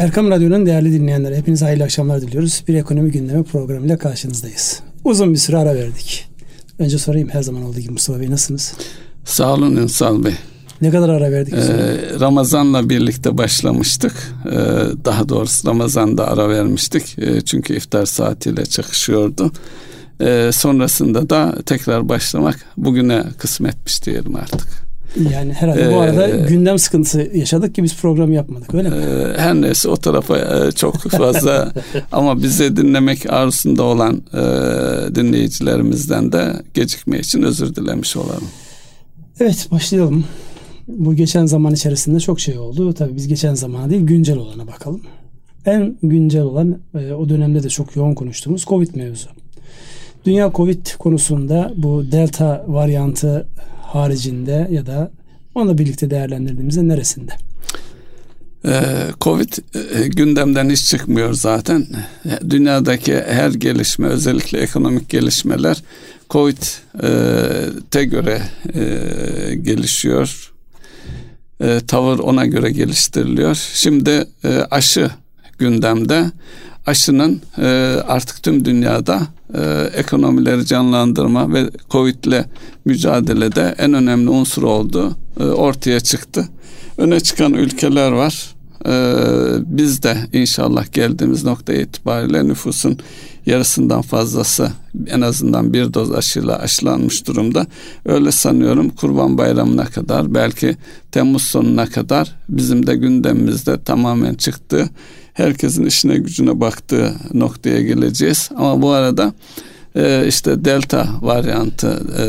Erkam Radyo'nun değerli dinleyenleri hepinize hayırlı akşamlar diliyoruz. Bir ekonomi gündemi programıyla karşınızdayız. Uzun bir süre ara verdik. Önce sorayım her zaman olduğu gibi Mustafa Bey nasılsınız? Sağ olun Ünsal Bey. Ne kadar ara verdik? Ee, Ramazan'la birlikte başlamıştık. Ee, daha doğrusu Ramazan'da ara vermiştik. Ee, çünkü iftar saatiyle çakışıyordu. Ee, sonrasında da tekrar başlamak bugüne kısmetmiş diyelim artık. Yani herhalde ee, bu arada gündem sıkıntısı yaşadık ki biz program yapmadık öyle mi? E, her neyse o tarafa e, çok fazla ama bize dinlemek arzusunda olan e, dinleyicilerimizden de gecikme için özür dilemiş olalım. Evet başlayalım. Bu geçen zaman içerisinde çok şey oldu. Tabii biz geçen zamana değil güncel olana bakalım. En güncel olan e, o dönemde de çok yoğun konuştuğumuz Covid mevzu. Dünya Covid konusunda bu delta varyantı haricinde ya da onunla birlikte değerlendirdiğimizde neresinde? Ee, Covid e, gündemden hiç çıkmıyor zaten. Dünyadaki her gelişme özellikle ekonomik gelişmeler Covid'e göre e, gelişiyor. E, tavır ona göre geliştiriliyor. Şimdi aşı gündemde. Aşının artık tüm dünyada e, ekonomileri canlandırma ve Covid ile mücadelede en önemli unsur oldu. E, ortaya çıktı. Öne çıkan ülkeler var. E, biz de inşallah geldiğimiz nokta itibariyle nüfusun yarısından fazlası en azından bir doz aşıyla aşılanmış durumda. Öyle sanıyorum Kurban Bayramı'na kadar belki Temmuz sonuna kadar bizim de gündemimizde tamamen çıktı herkesin işine gücüne baktığı noktaya geleceğiz. Ama bu arada e, işte delta varyantı e,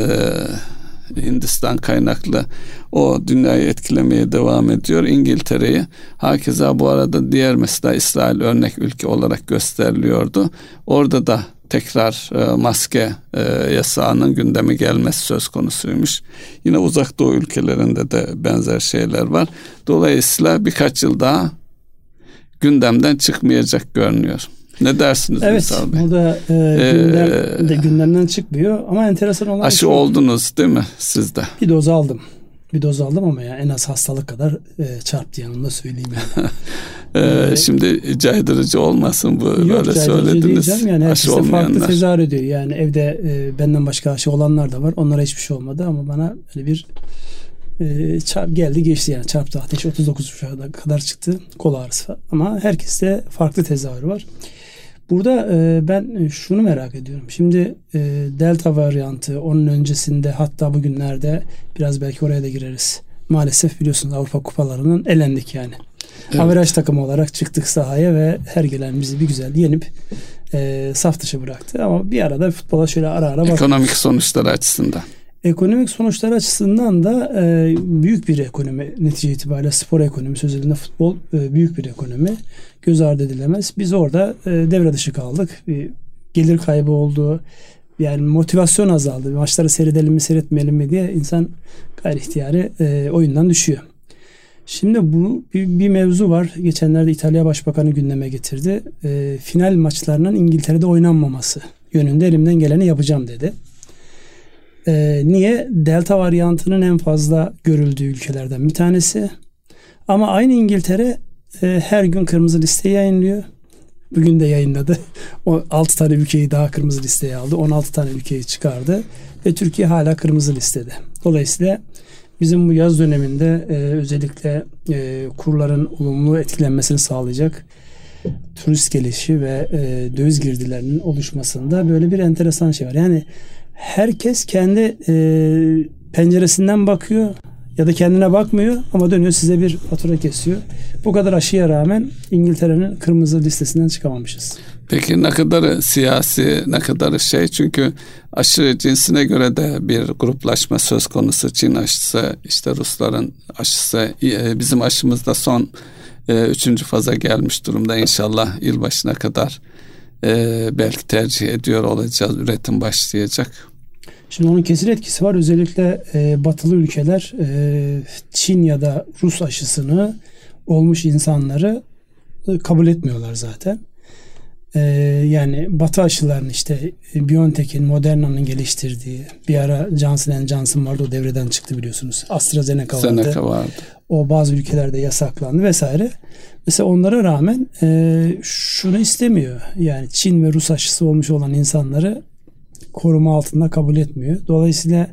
Hindistan kaynaklı o dünyayı etkilemeye devam ediyor. İngiltere'yi hakeza bu arada diğer mesela İsrail örnek ülke olarak gösteriliyordu. Orada da tekrar e, maske e, yasağının gündeme gelmesi söz konusuymuş. Yine uzak doğu ülkelerinde de benzer şeyler var. Dolayısıyla birkaç yıl daha gündemden çıkmayacak görünüyor. Ne dersiniz evet, Müsal Bey? Evet, burada e, gündem, de gündemden çıkmıyor ama enteresan olan Aşı şey, oldunuz değil mi sizde? Bir doz aldım. Bir doz aldım ama ya en az hastalık kadar e, çarptı yanımda söyleyeyim yani. ee, şimdi caydırıcı olmasın bu Yok, böyle söylediniz. Değil yani herkes de farklı tezahür ediyor. Yani evde e, benden başka aşı olanlar da var. Onlara hiçbir şey olmadı ama bana öyle bir e, çarp, geldi geçti yani çarptı ateş 39 kadar çıktı kol ağrısı ama herkeste farklı tezahür var. Burada e, ben şunu merak ediyorum. Şimdi e, delta varyantı onun öncesinde hatta bugünlerde biraz belki oraya da gireriz. Maalesef biliyorsunuz Avrupa kupalarının elendik yani. Evet. Averaj takımı olarak çıktık sahaya ve her gelen bizi bir güzel yenip e, saf dışı bıraktı. Ama bir arada futbola şöyle ara ara bakıyoruz. Ekonomik sonuçlar açısından. Ekonomik sonuçlar açısından da e, büyük bir ekonomi netice itibariyle spor ekonomisi özelinde futbol e, büyük bir ekonomi göz ardı edilemez. Biz orada e, devre dışı kaldık. Bir gelir kaybı oldu. Yani motivasyon azaldı. Maçları seyredelim mi seyretmeyelim mi diye insan gayri ihtiyari e, oyundan düşüyor. Şimdi bu bir, bir mevzu var. Geçenlerde İtalya Başbakanı gündeme getirdi. E, final maçlarının İngiltere'de oynanmaması yönünde elimden geleni yapacağım dedi. E, niye? Delta varyantının en fazla görüldüğü ülkelerden bir tanesi. Ama aynı İngiltere e, her gün kırmızı listeyi yayınlıyor. Bugün de yayınladı. O 6 tane ülkeyi daha kırmızı listeye aldı. 16 tane ülkeyi çıkardı. Ve Türkiye hala kırmızı listede. Dolayısıyla bizim bu yaz döneminde e, özellikle e, kurların olumlu etkilenmesini sağlayacak turist gelişi ve e, döviz girdilerinin oluşmasında böyle bir enteresan şey var. Yani herkes kendi e, penceresinden bakıyor ya da kendine bakmıyor ama dönüyor size bir fatura kesiyor. Bu kadar aşıya rağmen İngiltere'nin kırmızı listesinden çıkamamışız. Peki ne kadar siyasi, ne kadar şey çünkü aşı cinsine göre de bir gruplaşma söz konusu. Çin aşısı, işte Rusların aşısı, e, bizim aşımız da son e, üçüncü faza gelmiş durumda. İnşallah yılbaşına kadar e, belki tercih ediyor olacağız, üretim başlayacak. Şimdi onun kesin etkisi var. Özellikle e, batılı ülkeler e, Çin ya da Rus aşısını olmuş insanları e, kabul etmiyorlar zaten. Ee, yani Batı aşılarının işte BioNTech'in, Moderna'nın geliştirdiği bir ara Johnson Johnson vardı o devreden çıktı biliyorsunuz. AstraZeneca vardı. Seneca vardı. O bazı ülkelerde yasaklandı vesaire. Mesela onlara rağmen e, şunu istemiyor. Yani Çin ve Rus aşısı olmuş olan insanları koruma altında kabul etmiyor. Dolayısıyla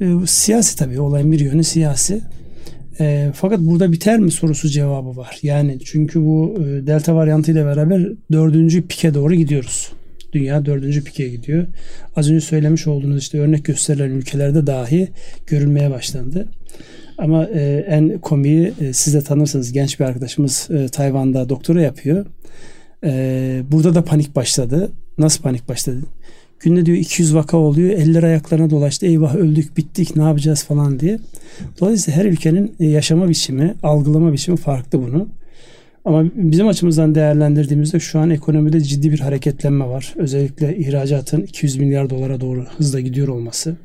e, siyasi tabii olayın bir yönü siyasi. E, fakat burada biter mi sorusu cevabı var. Yani çünkü bu e, delta varyantı beraber dördüncü pike doğru gidiyoruz. Dünya dördüncü pike gidiyor. Az önce söylemiş olduğunuz işte örnek gösterilen ülkelerde dahi görülmeye başlandı. Ama e, en komiği e, siz de tanırsınız genç bir arkadaşımız e, Tayvan'da doktora yapıyor. E, burada da panik başladı. Nasıl panik başladı? Günde diyor 200 vaka oluyor. Eller ayaklarına dolaştı. Eyvah öldük bittik ne yapacağız falan diye. Dolayısıyla her ülkenin e, yaşama biçimi, algılama biçimi farklı bunu. Ama bizim açımızdan değerlendirdiğimizde şu an ekonomide ciddi bir hareketlenme var. Özellikle ihracatın 200 milyar dolara doğru hızla gidiyor olması.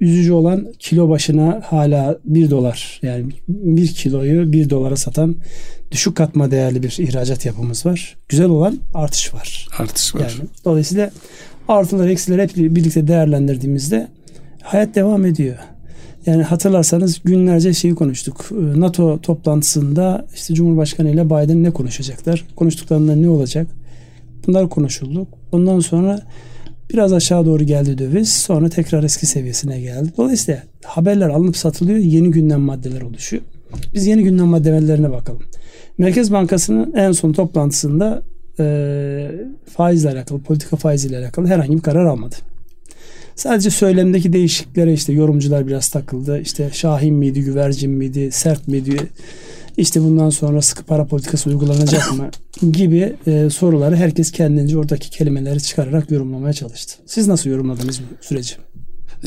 Üzücü olan kilo başına hala 1 dolar yani 1 kiloyu 1 dolara satan düşük katma değerli bir ihracat yapımız var. Güzel olan artış var. Artış var. Yani, dolayısıyla artılar eksiler hep birlikte değerlendirdiğimizde hayat devam ediyor. Yani hatırlarsanız günlerce şeyi konuştuk. Ee, NATO toplantısında işte Cumhurbaşkanı ile Biden ne konuşacaklar? Konuştuklarında ne olacak? Bunlar konuşuldu. Ondan sonra biraz aşağı doğru geldi döviz. Sonra tekrar eski seviyesine geldi. Dolayısıyla haberler alınıp satılıyor. Yeni gündem maddeler oluşuyor. Biz yeni gündem maddelerine bakalım. Merkez Bankası'nın en son toplantısında e, faizle alakalı, politika faiziyle alakalı herhangi bir karar almadı. Sadece söylemdeki değişikliklere işte yorumcular biraz takıldı. İşte Şahin miydi, güvercin miydi, sert miydi, işte bundan sonra sıkı para politikası uygulanacak mı gibi e, soruları herkes kendince oradaki kelimeleri çıkararak yorumlamaya çalıştı. Siz nasıl yorumladınız bu süreci?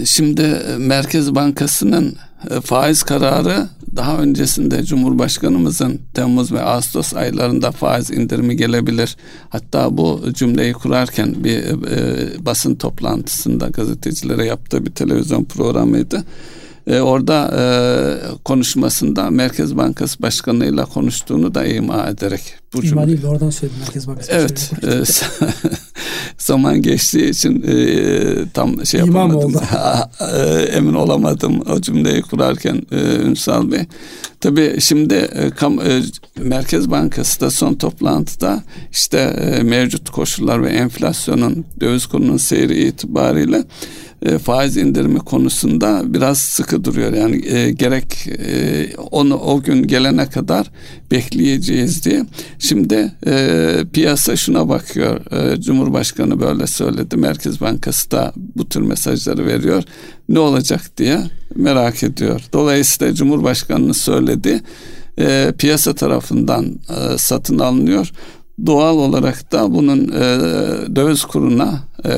Şimdi e, Merkez Bankası'nın e, faiz kararı daha öncesinde Cumhurbaşkanımızın Temmuz ve Ağustos aylarında faiz indirimi gelebilir. Hatta bu cümleyi kurarken bir e, basın toplantısında gazetecilere yaptığı bir televizyon programıydı. E, orada e, konuşmasında Merkez Bankası Başkanı'yla konuştuğunu da ima ederek. Bu ima cümle... değil oradan söyledim Merkez Bankası Evet. E, zaman geçtiği için e, tam şey İmam yapamadım. Oldu. e, emin olamadım o cümleyi kurarken e, Ünsal Bey. Tabii şimdi e, kam, e, Merkez Bankası da son toplantıda işte e, mevcut koşullar ve enflasyonun döviz kurunun seyri itibariyle e, faiz indirimi konusunda biraz sıkı duruyor. Yani e, gerek e, onu o gün gelene kadar bekleyeceğiz diye. Şimdi e, piyasa şuna bakıyor. E, Cumhurbaşkanı böyle söyledi. Merkez Bankası da bu tür mesajları veriyor. Ne olacak diye merak ediyor. Dolayısıyla Cumhurbaşkanı'nın söyledi e, piyasa tarafından e, satın alınıyor doğal olarak da bunun e, döviz kuruna e,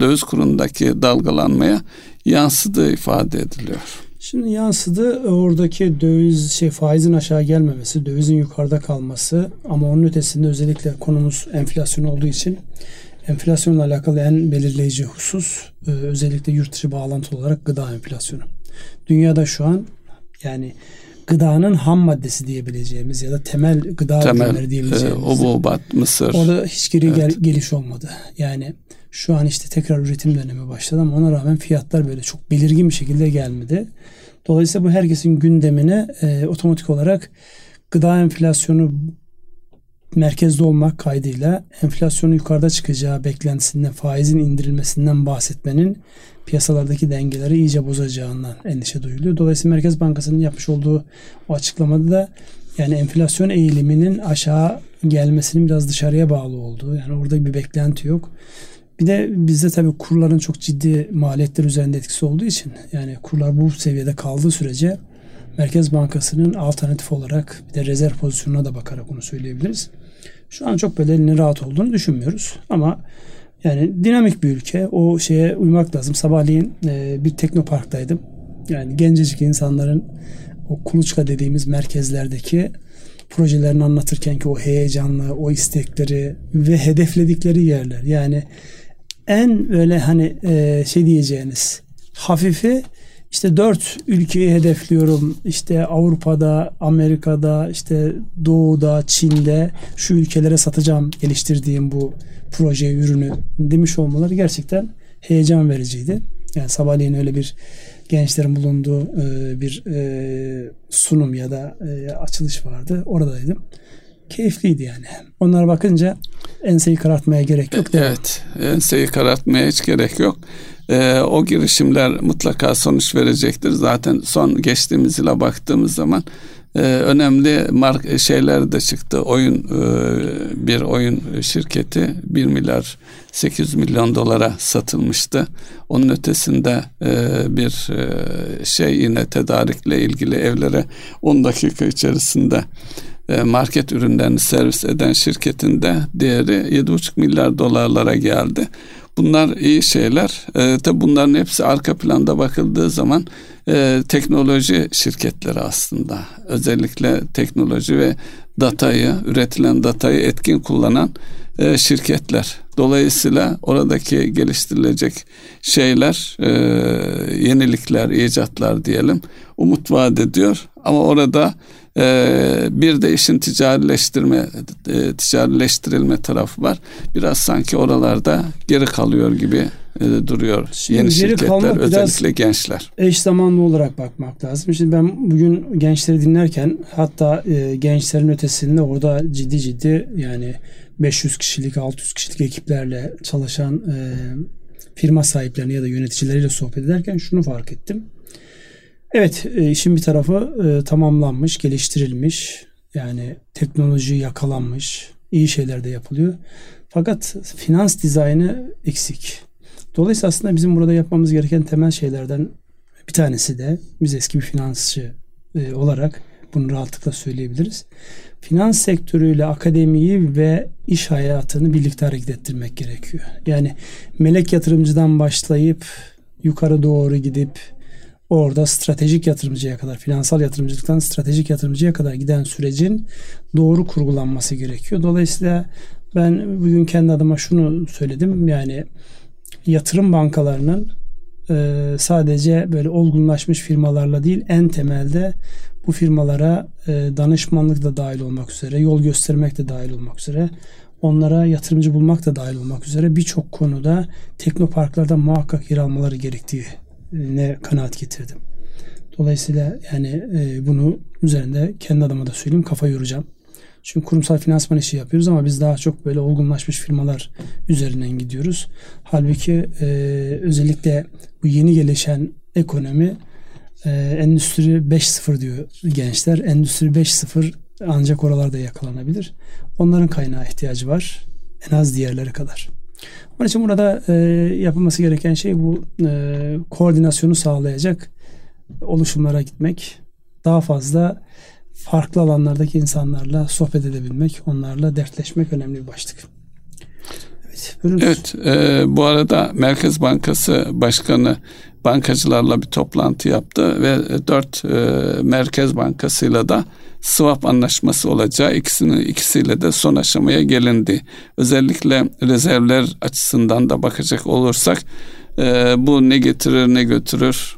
döviz kurundaki dalgalanmaya yansıdığı ifade ediliyor. Şimdi yansıdı oradaki döviz şey faizin aşağı gelmemesi, dövizin yukarıda kalması ama onun ötesinde özellikle konumuz enflasyon olduğu için enflasyonla alakalı en belirleyici husus e, özellikle yurt dışı bağlantı olarak gıda enflasyonu. Dünyada şu an yani gıdanın ham maddesi diyebileceğimiz ya da temel gıda temel, ürünleri diyebileceğimiz. E, obubat, mısır. Orada hiç geri evet. gel, geliş olmadı. Yani şu an işte tekrar üretim dönemi başladı ama ona rağmen fiyatlar böyle çok belirgin bir şekilde gelmedi. Dolayısıyla bu herkesin gündemine e, otomatik olarak gıda enflasyonu merkezde olmak kaydıyla enflasyonun yukarıda çıkacağı beklentisinden faizin indirilmesinden bahsetmenin piyasalardaki dengeleri iyice bozacağından endişe duyuluyor. Dolayısıyla Merkez Bankası'nın yapmış olduğu o açıklamada da yani enflasyon eğiliminin aşağı gelmesinin biraz dışarıya bağlı olduğu yani orada bir beklenti yok. Bir de bizde tabii kurların çok ciddi maliyetler üzerinde etkisi olduğu için yani kurlar bu seviyede kaldığı sürece Merkez Bankası'nın alternatif olarak bir de rezerv pozisyonuna da bakarak onu söyleyebiliriz. Şu an çok böyle elinin rahat olduğunu düşünmüyoruz. Ama yani dinamik bir ülke. O şeye uymak lazım. Sabahleyin e, bir teknoparktaydım. Yani gencecik insanların o kuluçka dediğimiz merkezlerdeki projelerini anlatırken ki o heyecanlı, o istekleri ve hedefledikleri yerler. Yani en böyle hani e, şey diyeceğiniz hafifi işte dört ülkeyi hedefliyorum. İşte Avrupa'da, Amerika'da, işte Doğu'da, Çin'de şu ülkelere satacağım geliştirdiğim bu proje ürünü demiş olmaları gerçekten heyecan vericiydi. Yani sabahleyin öyle bir gençlerin bulunduğu e, bir e, sunum ya da e, açılış vardı. Oradaydım. Keyifliydi yani. Onlara bakınca enseyi karartmaya gerek yok. Evet. Enseyi karartmaya hiç gerek yok. Ee, o girişimler mutlaka sonuç verecektir. Zaten son geçtiğimiz yıla baktığımız zaman e, önemli mark şeyler de çıktı. Oyun e, bir oyun şirketi 1 milyar 800 milyon dolara satılmıştı. Onun ötesinde e, bir e, şey yine tedarikle ilgili evlere 10 dakika içerisinde market ürünlerini servis eden şirketin de değeri 7,5 milyar dolarlara geldi. Bunlar iyi şeyler. E, tabi bunların hepsi arka planda bakıldığı zaman e, teknoloji şirketleri aslında. Özellikle teknoloji ve datayı, üretilen datayı etkin kullanan e, şirketler. Dolayısıyla oradaki geliştirilecek şeyler, e, yenilikler, icatlar diyelim umut vaat ediyor. Ama orada ee, bir de işin ticarileştirme, e, ticarileştirilme tarafı var. Biraz sanki oralarda geri kalıyor gibi e, duruyor. Şimdi Yeni şirketler, özellikle gençler. Eş zamanlı olarak bakmak lazım. Şimdi ben bugün gençleri dinlerken hatta e, gençlerin ötesinde orada ciddi ciddi yani 500 kişilik, 600 kişilik ekiplerle çalışan firma sahiplerini ya da yöneticileriyle sohbet ederken şunu fark ettim Evet e, işin bir tarafı e, tamamlanmış, geliştirilmiş. Yani teknoloji yakalanmış. iyi şeyler de yapılıyor. Fakat finans dizaynı eksik. Dolayısıyla aslında bizim burada yapmamız gereken temel şeylerden bir tanesi de biz eski bir finansçı e, olarak bunu rahatlıkla söyleyebiliriz. Finans sektörüyle akademiyi ve iş hayatını birlikte hareket ettirmek gerekiyor. Yani melek yatırımcıdan başlayıp yukarı doğru gidip orada stratejik yatırımcıya kadar, finansal yatırımcılıktan stratejik yatırımcıya kadar giden sürecin doğru kurgulanması gerekiyor. Dolayısıyla ben bugün kendi adıma şunu söyledim. Yani yatırım bankalarının e, sadece böyle olgunlaşmış firmalarla değil en temelde bu firmalara e, danışmanlık da dahil olmak üzere, yol göstermek de dahil olmak üzere, onlara yatırımcı bulmak da dahil olmak üzere birçok konuda teknoparklarda muhakkak yer almaları gerektiği ne kanaat getirdim. Dolayısıyla yani e, bunu üzerinde kendi adıma da söyleyeyim kafa yoracağım. Çünkü kurumsal finansman işi yapıyoruz ama biz daha çok böyle olgunlaşmış firmalar üzerinden gidiyoruz. Halbuki e, özellikle bu yeni gelişen ekonomi e, endüstri 5.0 diyor gençler. Endüstri 5.0 ancak oralarda yakalanabilir. Onların kaynağı ihtiyacı var. En az diğerleri kadar. Onun için burada e, yapılması gereken şey bu e, koordinasyonu sağlayacak oluşumlara gitmek. Daha fazla farklı alanlardaki insanlarla sohbet edebilmek, onlarla dertleşmek önemli bir başlık. Evet, evet e, bu arada Merkez Bankası Başkanı bankacılarla bir toplantı yaptı ve dört e, Merkez Bankası'yla da swap anlaşması olacağı ikisini ikisiyle de son aşamaya gelindi. Özellikle rezervler açısından da bakacak olursak e, bu ne getirir ne götürür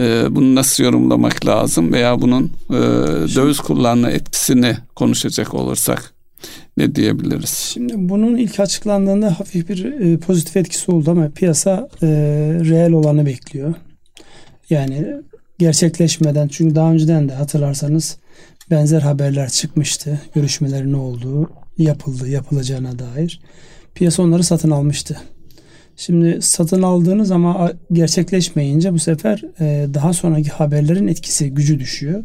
e, bunu nasıl yorumlamak lazım veya bunun e, döviz kurlarına etkisini konuşacak olursak ne diyebiliriz? Şimdi bunun ilk açıklandığında hafif bir e, pozitif etkisi oldu ama piyasa e, reel olanı bekliyor. Yani gerçekleşmeden çünkü daha önceden de hatırlarsanız benzer haberler çıkmıştı. Görüşmelerin olduğu, yapıldı, yapılacağına dair. Piyasa onları satın almıştı. Şimdi satın aldığınız ama gerçekleşmeyince bu sefer e, daha sonraki haberlerin etkisi, gücü düşüyor.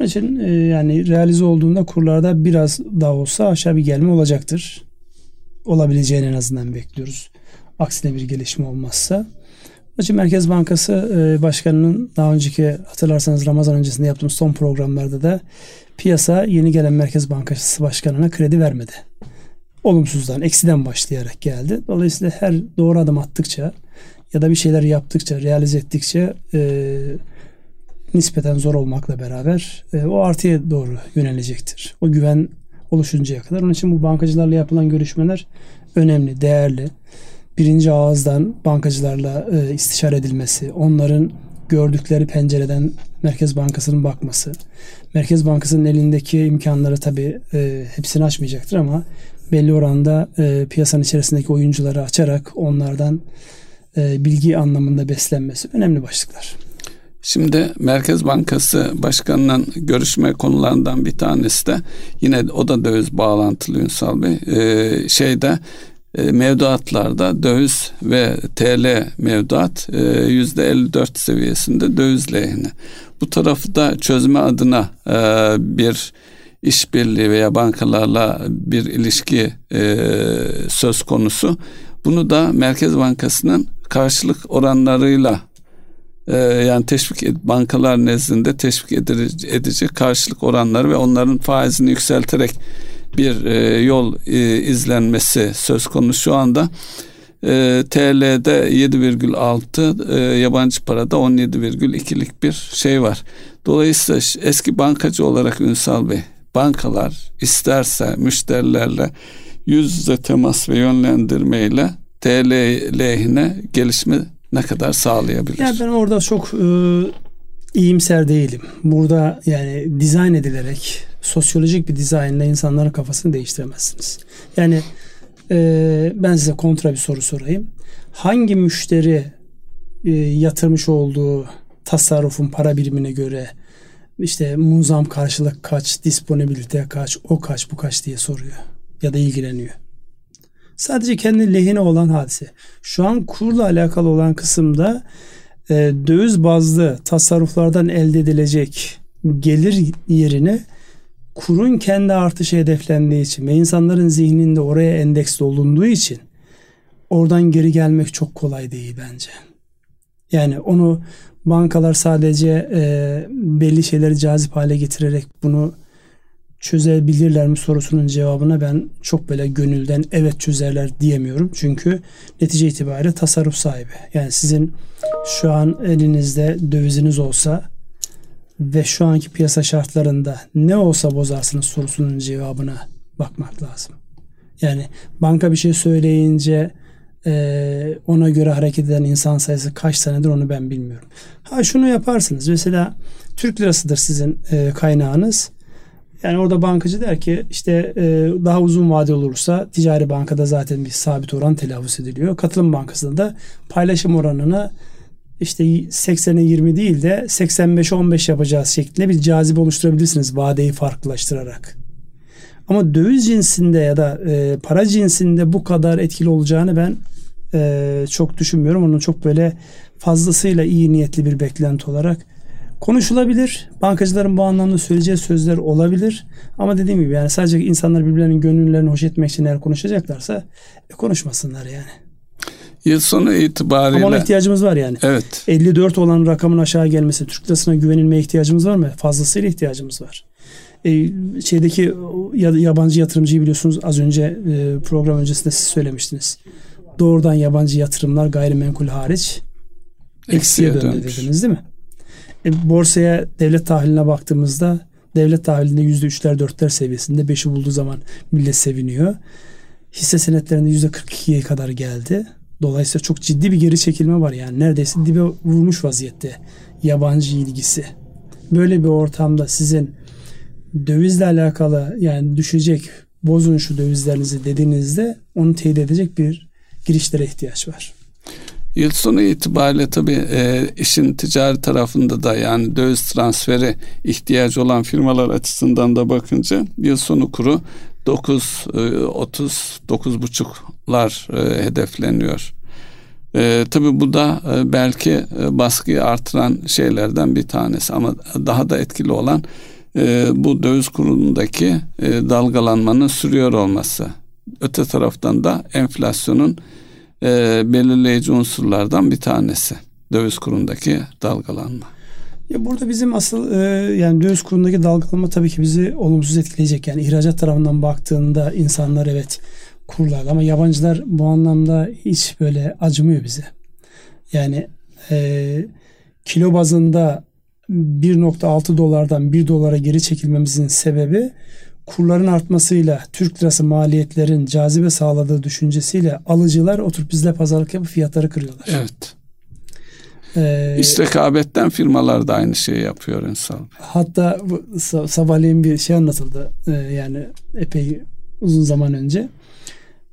Onun için e, yani realize olduğunda kurlarda biraz daha olsa aşağı bir gelme olacaktır. Olabileceğini en azından bekliyoruz. Aksine bir gelişme olmazsa. Onun Merkez Bankası e, Başkanı'nın daha önceki hatırlarsanız Ramazan öncesinde yaptığımız son programlarda da piyasa yeni gelen Merkez Bankası Başkanı'na kredi vermedi. Olumsuzdan, eksiden başlayarak geldi. Dolayısıyla her doğru adım attıkça ya da bir şeyler yaptıkça, realize ettikçe e, nispeten zor olmakla beraber e, o artıya doğru yönelecektir. O güven oluşuncaya kadar. Onun için bu bankacılarla yapılan görüşmeler önemli, değerli birinci ağızdan bankacılarla e, istişare edilmesi, onların gördükleri pencereden Merkez Bankası'nın bakması. Merkez Bankası'nın elindeki imkanları tabii e, hepsini açmayacaktır ama belli oranda e, piyasanın içerisindeki oyuncuları açarak onlardan e, bilgi anlamında beslenmesi önemli başlıklar. Şimdi Merkez Bankası Başkanı'nın görüşme konularından bir tanesi de yine o da döviz bağlantılı Ünsal Bey. Ee, şeyde mevduatlarda döviz ve TL mevduat e, yüzde 54 seviyesinde döviz lehine. Bu tarafı da çözme adına e, bir işbirliği veya bankalarla bir ilişki e, söz konusu. Bunu da Merkez Bankası'nın karşılık oranlarıyla e, yani teşvik bankalar nezdinde teşvik edici karşılık oranları ve onların faizini yükselterek bir e, yol e, izlenmesi söz konusu şu anda. E, TL'de 7,6 e, yabancı parada 17,2'lik bir şey var. Dolayısıyla eski bankacı olarak Ünsal Bey bankalar isterse müşterilerle yüz yüze temas ve yönlendirmeyle TL lehine gelişme ne kadar sağlayabilir? Ya ben orada çok iyimser değilim. Burada yani dizayn edilerek sosyolojik bir dizaynla insanların kafasını değiştiremezsiniz. Yani e, ben size kontra bir soru sorayım. Hangi müşteri e, yatırmış olduğu tasarrufun para birimine göre işte muzam karşılık kaç, disponibilite kaç, o kaç, bu kaç diye soruyor ya da ilgileniyor. Sadece kendi lehine olan hadise. Şu an kurla alakalı olan kısımda e, döviz bazlı tasarruflardan elde edilecek gelir yerine kurun kendi artışı hedeflendiği için ve insanların zihninde oraya endeksli olunduğu için oradan geri gelmek çok kolay değil bence. Yani onu bankalar sadece e, belli şeyleri cazip hale getirerek bunu çözebilirler mi sorusunun cevabına ben çok böyle gönülden evet çözerler diyemiyorum. Çünkü netice itibariyle tasarruf sahibi. Yani sizin şu an elinizde döviziniz olsa ve şu anki piyasa şartlarında ne olsa bozarsınız sorusunun cevabına bakmak lazım. Yani banka bir şey söyleyince e, ona göre hareket eden insan sayısı kaç senedir onu ben bilmiyorum. Ha şunu yaparsınız. Mesela Türk lirasıdır sizin e, kaynağınız. Yani orada bankacı der ki işte e, daha uzun vade olursa ticari bankada zaten bir sabit oran telaffuz ediliyor. Katılım bankasında da paylaşım oranını işte 80'e 20 değil de 85'e 15 yapacağız şeklinde bir cazibe oluşturabilirsiniz vadeyi farklılaştırarak. Ama döviz cinsinde ya da e, para cinsinde bu kadar etkili olacağını ben e, çok düşünmüyorum. Onun çok böyle fazlasıyla iyi niyetli bir beklenti olarak konuşulabilir. Bankacıların bu anlamda söyleyeceği sözler olabilir. Ama dediğim gibi yani sadece insanlar birbirlerinin gönüllerini hoş etmek için eğer konuşacaklarsa e, konuşmasınlar yani. Yıl sonu itibariyle. Ama ona ihtiyacımız var yani. Evet. 54 olan rakamın aşağı gelmesi, Türk lirasına güvenilmeye ihtiyacımız var mı? Fazlasıyla ihtiyacımız var. E, şeydeki yabancı yatırımcıyı biliyorsunuz az önce e, program öncesinde siz söylemiştiniz. Doğrudan yabancı yatırımlar gayrimenkul hariç eksiye döndü dönmüş. dediniz değil mi? E, borsaya devlet tahiline baktığımızda devlet tahvilinde yüzde üçler dörtler seviyesinde beşi bulduğu zaman millet seviniyor. Hisse senetlerinde yüzde 42'ye kadar geldi. Dolayısıyla çok ciddi bir geri çekilme var yani neredeyse dibe vurmuş vaziyette yabancı ilgisi. Böyle bir ortamda sizin dövizle alakalı yani düşecek bozun şu dövizlerinizi dediğinizde onu teyit edecek bir girişlere ihtiyaç var. Yıl sonu itibariyle tabii e, işin ticari tarafında da yani döviz transferi ihtiyacı olan firmalar açısından da bakınca yıl sonu kuru 9 e, 30 9,5'lar e, hedefleniyor. E, tabii bu da e, belki e, baskıyı artıran şeylerden bir tanesi ama daha da etkili olan e, bu döviz kurundaki e, dalgalanmanın sürüyor olması. Öte taraftan da enflasyonun e, belirleyici unsurlardan bir tanesi. Döviz kurundaki dalgalanma. Ya burada bizim asıl e, yani döviz kurundaki dalgalanma tabii ki bizi olumsuz etkileyecek. Yani ihracat tarafından baktığında insanlar evet kurlar ama yabancılar bu anlamda hiç böyle acımıyor bize. Yani e, kilo bazında 1.6 dolardan 1 dolara geri çekilmemizin sebebi kurların artmasıyla Türk lirası maliyetlerin cazibe sağladığı düşüncesiyle alıcılar oturup bizle pazarlık yapıp fiyatları kırıyorlar. Evet. Ee, İşte rekabetten firmalar da aynı şeyi yapıyor insan. Hatta bu sabahleyin bir şey anlatıldı. Ee, yani epey uzun zaman önce.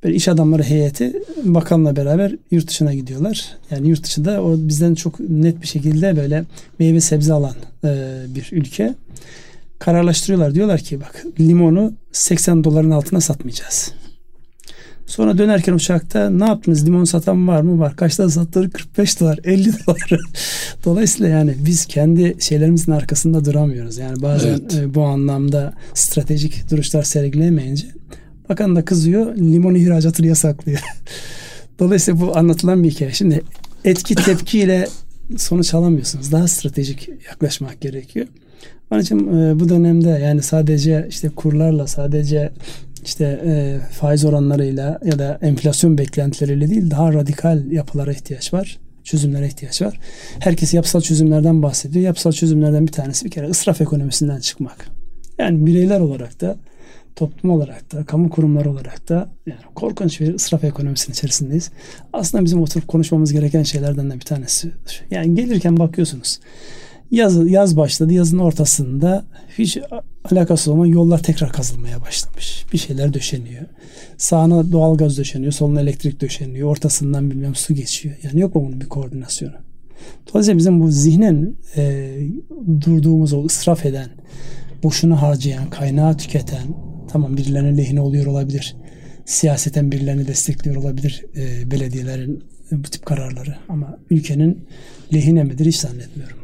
Böyle iş adamları heyeti bakanla beraber yurt dışına gidiyorlar. Yani yurt dışında o bizden çok net bir şekilde böyle meyve sebze alan e, bir ülke. Kararlaştırıyorlar. Diyorlar ki bak limonu 80 doların altına satmayacağız. Sonra dönerken uçakta ne yaptınız? Limon satan var mı? Var. Kaçtan sattılar? 45 dolar, 50 dolar. Dolayısıyla yani biz kendi şeylerimizin arkasında duramıyoruz. Yani bazen evet. E, bu anlamda stratejik duruşlar sergileyemeyince bakan da kızıyor. Limon ihracatını yasaklıyor. Dolayısıyla bu anlatılan bir hikaye. Şimdi etki tepkiyle sonuç alamıyorsunuz. Daha stratejik yaklaşmak gerekiyor. Onun için e, bu dönemde yani sadece işte kurlarla sadece işte e, faiz oranlarıyla ya da enflasyon beklentileriyle değil daha radikal yapılara ihtiyaç var. Çözümlere ihtiyaç var. Herkes yapısal çözümlerden bahsediyor. Yapısal çözümlerden bir tanesi bir kere ısraf ekonomisinden çıkmak. Yani bireyler olarak da toplum olarak da, kamu kurumları olarak da yani korkunç bir ısraf ekonomisinin içerisindeyiz. Aslında bizim oturup konuşmamız gereken şeylerden de bir tanesi. Yani gelirken bakıyorsunuz. Yaz, yaz başladı. Yazın ortasında hiç alakası olmayan yollar tekrar kazılmaya başlamış. Bir şeyler döşeniyor. Sağına doğalgaz döşeniyor. Soluna elektrik döşeniyor. Ortasından bilmem su geçiyor. Yani yok mu bunun bir koordinasyonu? Dolayısıyla bizim bu zihnen e, durduğumuz o ısraf eden, boşuna harcayan, kaynağı tüketen, tamam birilerine lehine oluyor olabilir. Siyaseten birilerini destekliyor olabilir e, belediyelerin bu tip kararları. Ama ülkenin lehine midir hiç zannetmiyorum.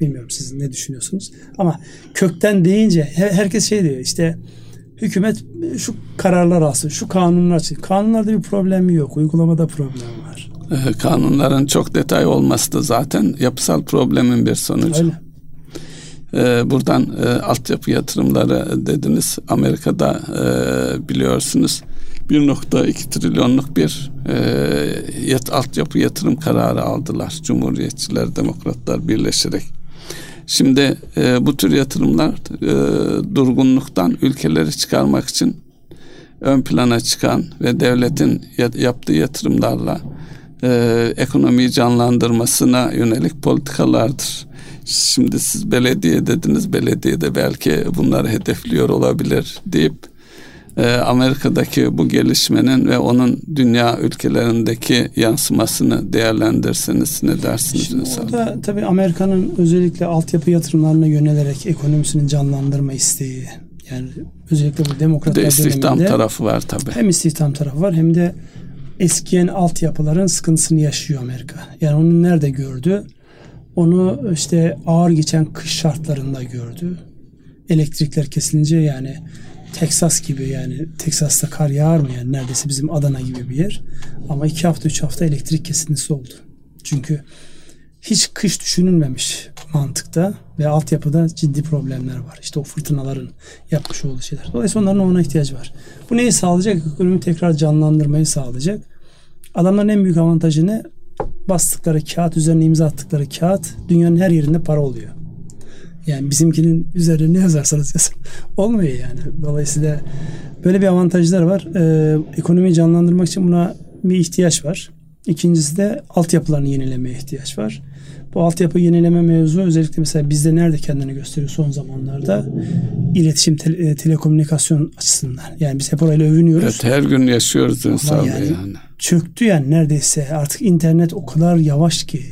Bilmiyorum siz ne düşünüyorsunuz. Ama kökten deyince herkes şey diyor işte hükümet şu kararlar alsın, şu kanunlar alsın. Kanunlarda bir problem yok. Uygulamada problem var. Ee, kanunların çok detay olması da zaten yapısal problemin bir sonucu. Öyle. Ee, buradan e, altyapı yatırımları dediniz. Amerika'da e, biliyorsunuz 1.2 trilyonluk bir e, yat, altyapı yatırım kararı aldılar. Cumhuriyetçiler, demokratlar birleşerek. Şimdi e, bu tür yatırımlar e, durgunluktan ülkeleri çıkarmak için ön plana çıkan ve devletin yaptığı yatırımlarla e, ekonomiyi canlandırmasına yönelik politikalardır. Şimdi siz belediye dediniz, belediye de belki bunları hedefliyor olabilir deyip e, Amerika'daki bu gelişmenin ve onun dünya ülkelerindeki yansımasını değerlendirseniz ne dersiniz? Şimdi orada tabii Amerika'nın özellikle altyapı yatırımlarına yönelerek ekonomisinin canlandırma isteği yani özellikle bu demokratlar de istihdam tarafı var tabii. Hem istihdam tarafı var hem de eskiyen altyapıların sıkıntısını yaşıyor Amerika. Yani onu nerede gördü? Onu işte ağır geçen kış şartlarında gördü. Elektrikler kesilince yani Teksas gibi yani Teksas'ta kar yağar mı yani neredeyse bizim Adana gibi bir yer. Ama iki hafta üç hafta elektrik kesintisi oldu. Çünkü hiç kış düşünülmemiş mantıkta ve altyapıda ciddi problemler var. İşte o fırtınaların yapmış olduğu şeyler. Dolayısıyla onların ona ihtiyacı var. Bu neyi sağlayacak? Ekonomiyi tekrar canlandırmayı sağlayacak. Adamların en büyük avantajı ne? Bastıkları kağıt, üzerine imza attıkları kağıt dünyanın her yerinde para oluyor. Yani bizimkinin üzerine ne yazarsanız yazın. Olmuyor yani. Dolayısıyla böyle bir avantajlar var. Ee, ekonomiyi canlandırmak için buna bir ihtiyaç var. İkincisi de altyapılarını yenilemeye ihtiyaç var. Bu altyapı yenileme mevzu özellikle mesela bizde nerede kendini gösteriyor son zamanlarda? İletişim, te- e, telekomünikasyon açısından. Yani biz hep orayla övünüyoruz. Evet her gün yaşıyoruz insan yani, yani. Çöktü yani neredeyse. Artık internet o kadar yavaş ki.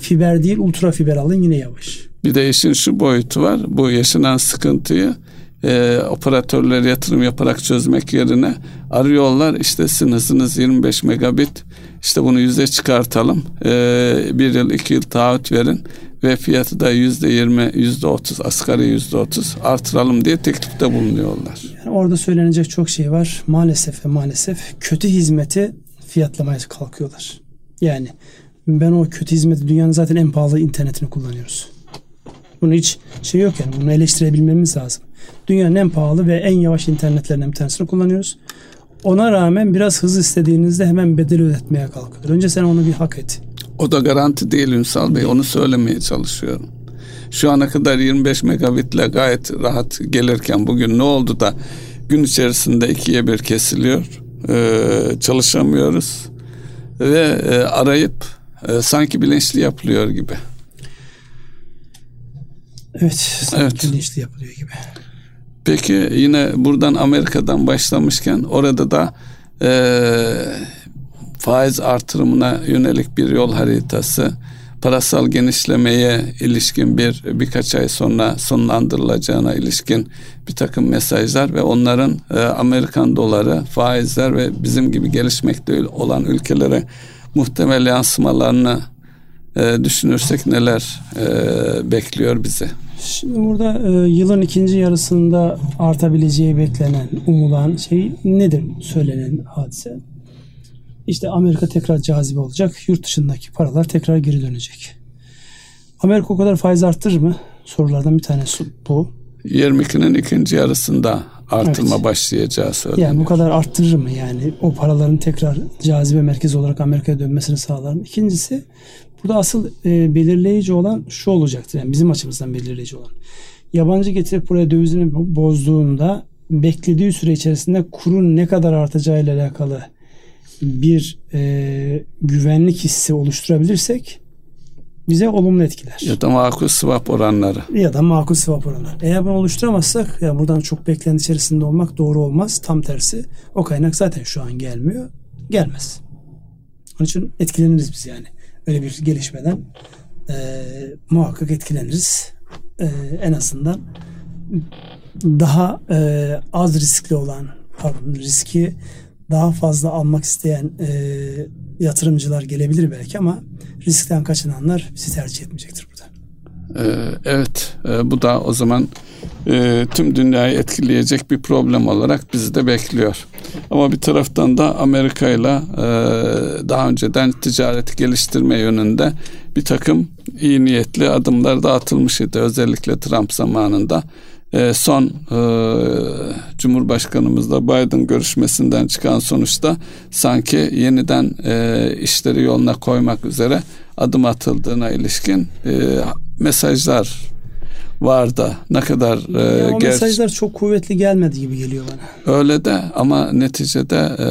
Fiber değil ultra fiber alın yine yavaş. Bir de işin şu boyutu var. Bu yaşanan sıkıntıyı e, operatörler yatırım yaparak çözmek yerine arıyorlar. İşte sizin hızınız 25 megabit. İşte bunu yüzde çıkartalım. E, bir yıl iki yıl taahhüt verin ve fiyatı da yüzde yirmi, yüzde otuz, asgari yüzde otuz artıralım diye teklifte bulunuyorlar. Yani orada söylenecek çok şey var. Maalesef ve maalesef kötü hizmeti fiyatlamaya kalkıyorlar. Yani ben o kötü hizmeti dünyanın zaten en pahalı internetini kullanıyoruz. Bunu hiç şey yok yani bunu eleştirebilmemiz lazım. Dünyanın en pahalı ve en yavaş internetlerinden bir tanesini kullanıyoruz. Ona rağmen biraz hız istediğinizde hemen bedel ödetmeye kalkıyor. Önce sen onu bir hak et. O da garanti değil Ünsal Bey. Onu söylemeye çalışıyorum. Şu ana kadar 25 megabitle gayet rahat gelirken bugün ne oldu da gün içerisinde ikiye bir kesiliyor. Ee, çalışamıyoruz. Ve e, arayıp e, sanki bilinçli yapılıyor gibi. Evet, sanki evet. bilinçli yapılıyor gibi. Peki yine buradan Amerika'dan başlamışken orada da e, faiz artırımına yönelik bir yol haritası, parasal genişlemeye ilişkin bir birkaç ay sonra sonlandırılacağına ilişkin bir takım mesajlar ve onların e, Amerikan doları, faizler ve bizim gibi gelişmekte olan ülkelere muhtemel yansımalarını e, düşünürsek neler e, bekliyor bizi? Şimdi burada e, yılın ikinci yarısında artabileceği beklenen, umulan şey nedir söylenen hadise? İşte Amerika tekrar cazibe olacak. Yurt dışındaki paralar tekrar geri dönecek. Amerika o kadar faiz arttırır mı? Sorulardan bir tanesi bu. 22'nin ikinci yarısında artırma evet. başlayacağı söyleniyor. Yani bu kadar arttırır mı yani o paraların tekrar cazibe merkezi olarak Amerika'ya dönmesini sağlar mı? İkincisi burada asıl e, belirleyici olan şu olacaktır. Yani bizim açımızdan belirleyici olan. Yabancı getirip buraya dövizini bozduğunda beklediği süre içerisinde kurun ne kadar artacağıyla alakalı bir e, güvenlik hissi oluşturabilirsek bize olumlu etkiler. Ya da makul swap oranları. Ya da makul swap oranları. Eğer bunu oluşturamazsak ya buradan çok beklenti içerisinde olmak doğru olmaz. Tam tersi o kaynak zaten şu an gelmiyor. Gelmez. Onun için etkileniriz biz yani. Öyle bir gelişmeden e, muhakkak etkileniriz. E, en azından daha e, az riskli olan pardon riski daha fazla almak isteyen e, yatırımcılar gelebilir belki ama riskten kaçınanlar bizi tercih etmeyecektir burada. Ee, evet e, bu da o zaman e, tüm dünyayı etkileyecek bir problem olarak bizi de bekliyor. Ama bir taraftan da Amerika ile daha önceden ticareti geliştirme yönünde bir takım iyi niyetli adımlar da atılmış idi. Özellikle Trump zamanında e, son e, Cumhurbaşkanımızla Biden görüşmesinden çıkan sonuçta sanki yeniden e, işleri yoluna koymak üzere adım atıldığına ilişkin e, mesajlar var da ne kadar e, ya o ger- mesajlar çok kuvvetli gelmedi gibi geliyor bana. Öyle de ama neticede e,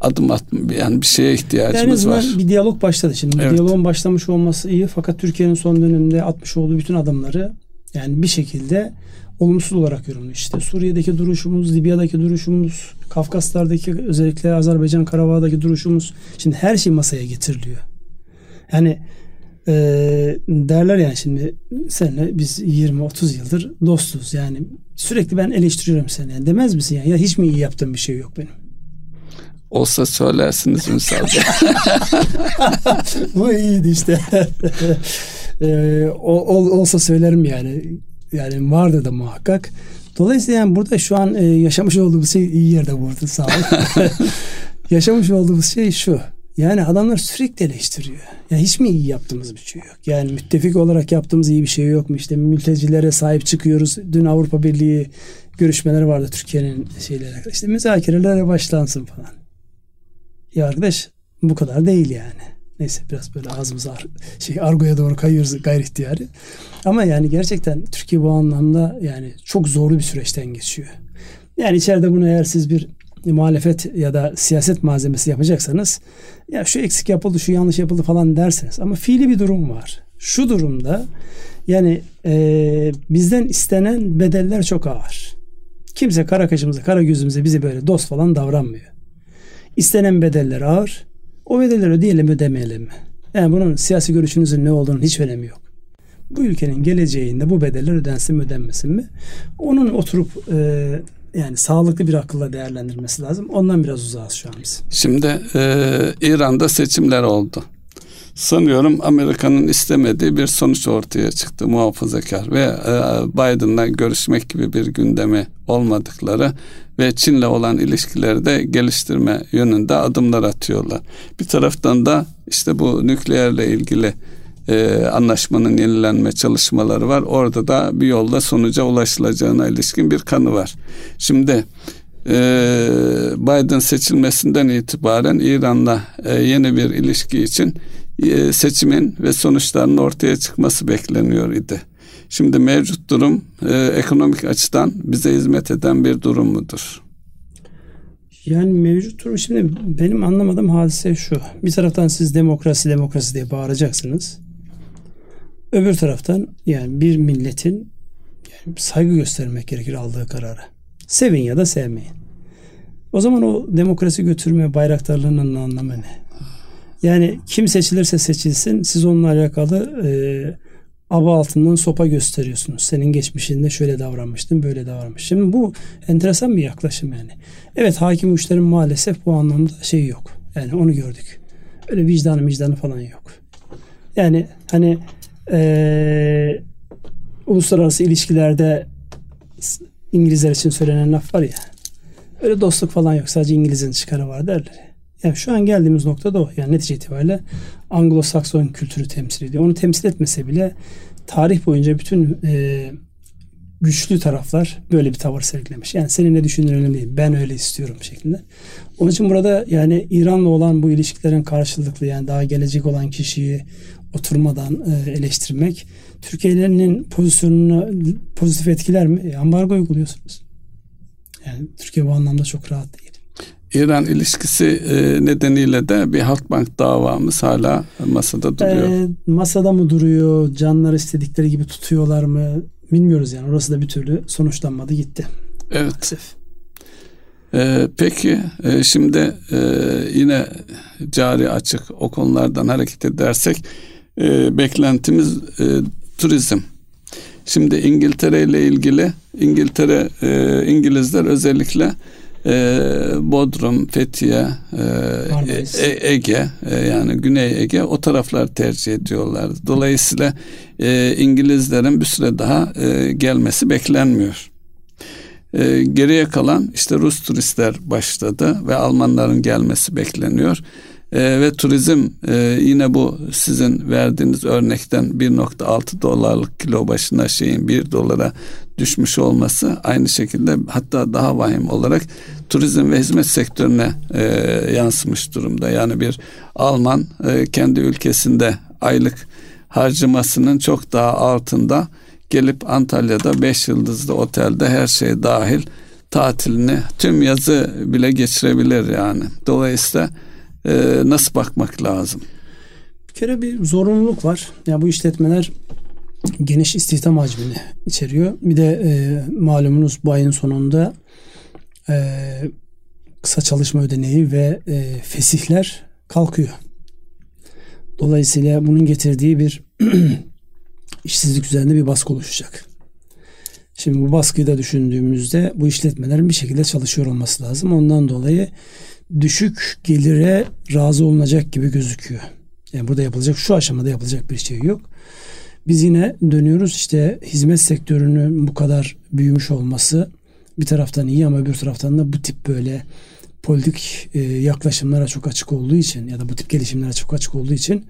adım at yani bir şeye ihtiyacımız yani var. Bir diyalog başladı şimdi. Evet. Diyaloğun başlamış olması iyi fakat Türkiye'nin son dönemde atmış olduğu bütün adımları yani bir şekilde olumsuz olarak yorumluyor. İşte Suriye'deki duruşumuz, Libya'daki duruşumuz, Kafkaslar'daki özellikle Azerbaycan Karabağ'daki duruşumuz. Şimdi her şey masaya getiriliyor. Yani e, derler yani şimdi seninle biz 20-30 yıldır dostuz. Yani sürekli ben eleştiriyorum seni. Yani demez misin yani? Ya hiç mi iyi yaptığım bir şey yok benim? Olsa söylersiniz Ünsal Bu iyiydi işte. e, ol, olsa söylerim yani. Yani vardı da muhakkak. Dolayısıyla yani burada şu an e, yaşamış olduğumuz şey iyi yerde burada sağ olun. yaşamış olduğumuz şey şu. Yani adamlar sürekli eleştiriyor. Yani hiç mi iyi yaptığımız bir şey yok? Yani müttefik olarak yaptığımız iyi bir şey yok mu? İşte mültecilere sahip çıkıyoruz. Dün Avrupa Birliği görüşmeleri vardı Türkiye'nin şeylere. İşte müzakerelere başlansın falan. Ya arkadaş bu kadar değil yani. Neyse biraz böyle ağzımız ar şey argoya doğru kayıyoruz gayri ihtiyari. Ama yani gerçekten Türkiye bu anlamda yani çok zorlu bir süreçten geçiyor. Yani içeride bunu eğer siz bir muhalefet ya da siyaset malzemesi yapacaksanız ya şu eksik yapıldı, şu yanlış yapıldı falan dersiniz. Ama fiili bir durum var. Şu durumda yani e, bizden istenen bedeller çok ağır. Kimse kara kaşımıza, kara gözümüze bize böyle dost falan davranmıyor. İstenen bedeller ağır. O bedelleri ödeyelim ödemeyelim mi? Yani bunun siyasi görüşünüzün ne olduğunun hiç önemi yok. Bu ülkenin geleceğinde bu bedeller ödensin mi ödenmesin mi? Onun oturup e, yani sağlıklı bir akılla değerlendirmesi lazım. Ondan biraz uzağız şu an biz. Şimdi e, İran'da seçimler oldu. Sanıyorum Amerika'nın istemediği bir sonuç ortaya çıktı muhafazakar ve e, Biden'la görüşmek gibi bir gündemi olmadıkları ve Çin'le olan ilişkileri de geliştirme yönünde adımlar atıyorlar. Bir taraftan da işte bu nükleerle ilgili e, anlaşmanın yenilenme çalışmaları var. Orada da bir yolda sonuca ulaşılacağına ilişkin bir kanı var. Şimdi e, Biden seçilmesinden itibaren İran'la e, yeni bir ilişki için e, seçimin ve sonuçlarının ortaya çıkması bekleniyor idi. Şimdi mevcut durum e, ekonomik açıdan bize hizmet eden bir durum mudur? Yani mevcut durum şimdi benim anlamadığım hadise şu. Bir taraftan siz demokrasi demokrasi diye bağıracaksınız. Öbür taraftan yani bir milletin yani saygı göstermek gerekir aldığı karara. Sevin ya da sevmeyin. O zaman o demokrasi götürme bayraktarlığının anlamı ne? Yani kim seçilirse seçilsin siz onunla alakalı e, aba altından sopa gösteriyorsunuz. Senin geçmişinde şöyle davranmıştın, böyle davranmış. Şimdi bu enteresan bir yaklaşım yani. Evet hakim uçların maalesef bu anlamda şey yok. Yani onu gördük. Öyle vicdanı vicdanı falan yok. Yani hani e, uluslararası ilişkilerde İngilizler için söylenen laf var ya. Öyle dostluk falan yok. Sadece İngiliz'in çıkarı var derler. Yani şu an geldiğimiz nokta da o. Yani netice itibariyle Anglo-Sakson kültürü temsil ediyor. Onu temsil etmese bile tarih boyunca bütün e, güçlü taraflar böyle bir tavır sergilemiş. Yani senin ne düşündüğün önemli değil. Ben öyle istiyorum şeklinde. Onun için burada yani İran'la olan bu ilişkilerin karşılıklı yani daha gelecek olan kişiyi oturmadan e, eleştirmek Türkiye'lerinin pozisyonunu pozitif etkiler mi? E, ambargo uyguluyorsunuz. Yani Türkiye bu anlamda çok rahat değil. İran ilişkisi e, nedeniyle de bir Halkbank davamız hala masada duruyor. E, masada mı duruyor? Canlar istedikleri gibi tutuyorlar mı? Bilmiyoruz yani. Orası da bir türlü sonuçlanmadı gitti. Evet. Maalesef. Ee, peki e, şimdi e, yine cari açık o konulardan hareket edersek e, beklentimiz e, turizm. Şimdi İngiltere ile ilgili İngiltere e, İngilizler özellikle e, Bodrum, Fethiye, e, e, Ege e, yani Güney Ege o taraflar tercih ediyorlar. Dolayısıyla e, İngilizlerin bir süre daha e, gelmesi beklenmiyor. E, geriye kalan işte Rus turistler başladı ve Almanların gelmesi bekleniyor. E, ve turizm e, yine bu sizin verdiğiniz örnekten 1.6 dolarlık kilo başına şeyin 1 dolara düşmüş olması aynı şekilde hatta daha vahim olarak turizm ve hizmet sektörüne e, yansımış durumda. Yani bir Alman e, kendi ülkesinde aylık harcamasının çok daha altında gelip Antalya'da 5 yıldızlı otelde her şey dahil tatilini tüm yazı bile geçirebilir yani. Dolayısıyla e, nasıl bakmak lazım? Bir kere bir zorunluluk var. Yani bu işletmeler geniş istihdam hacmini içeriyor. Bir de e, malumunuz bu ayın sonunda e, kısa çalışma ödeneği ve e, fesihler kalkıyor. Dolayısıyla bunun getirdiği bir işsizlik üzerinde bir baskı oluşacak. Şimdi bu baskıyı da düşündüğümüzde bu işletmelerin bir şekilde çalışıyor olması lazım. Ondan dolayı düşük gelire razı olunacak gibi gözüküyor. Yani burada yapılacak şu aşamada yapılacak bir şey yok. Biz yine dönüyoruz işte hizmet sektörünün bu kadar büyümüş olması bir taraftan iyi ama bir taraftan da bu tip böyle politik e, yaklaşımlara çok açık olduğu için ya da bu tip gelişimlere çok açık olduğu için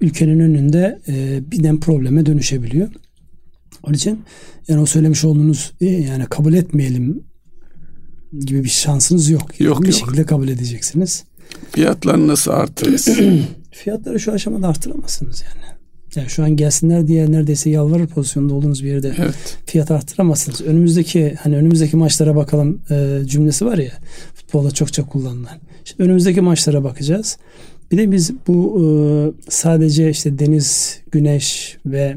ülkenin önünde e, birden probleme dönüşebiliyor. Onun için yani o söylemiş olduğunuz e, yani kabul etmeyelim gibi bir şansınız yok. Yok bir yok. şekilde kabul edeceksiniz. Fiyatları nasıl artırırız? Fiyatları şu aşamada artıramazsınız yani. Yani şu an gelsinler diye neredeyse yalvarır pozisyonda olduğunuz bir yerde evet. fiyat arttıramazsınız. Önümüzdeki hani önümüzdeki maçlara bakalım e, cümlesi var ya futbolda çokça kullanılan. Şimdi önümüzdeki maçlara bakacağız. Bir de biz bu e, sadece işte deniz, güneş ve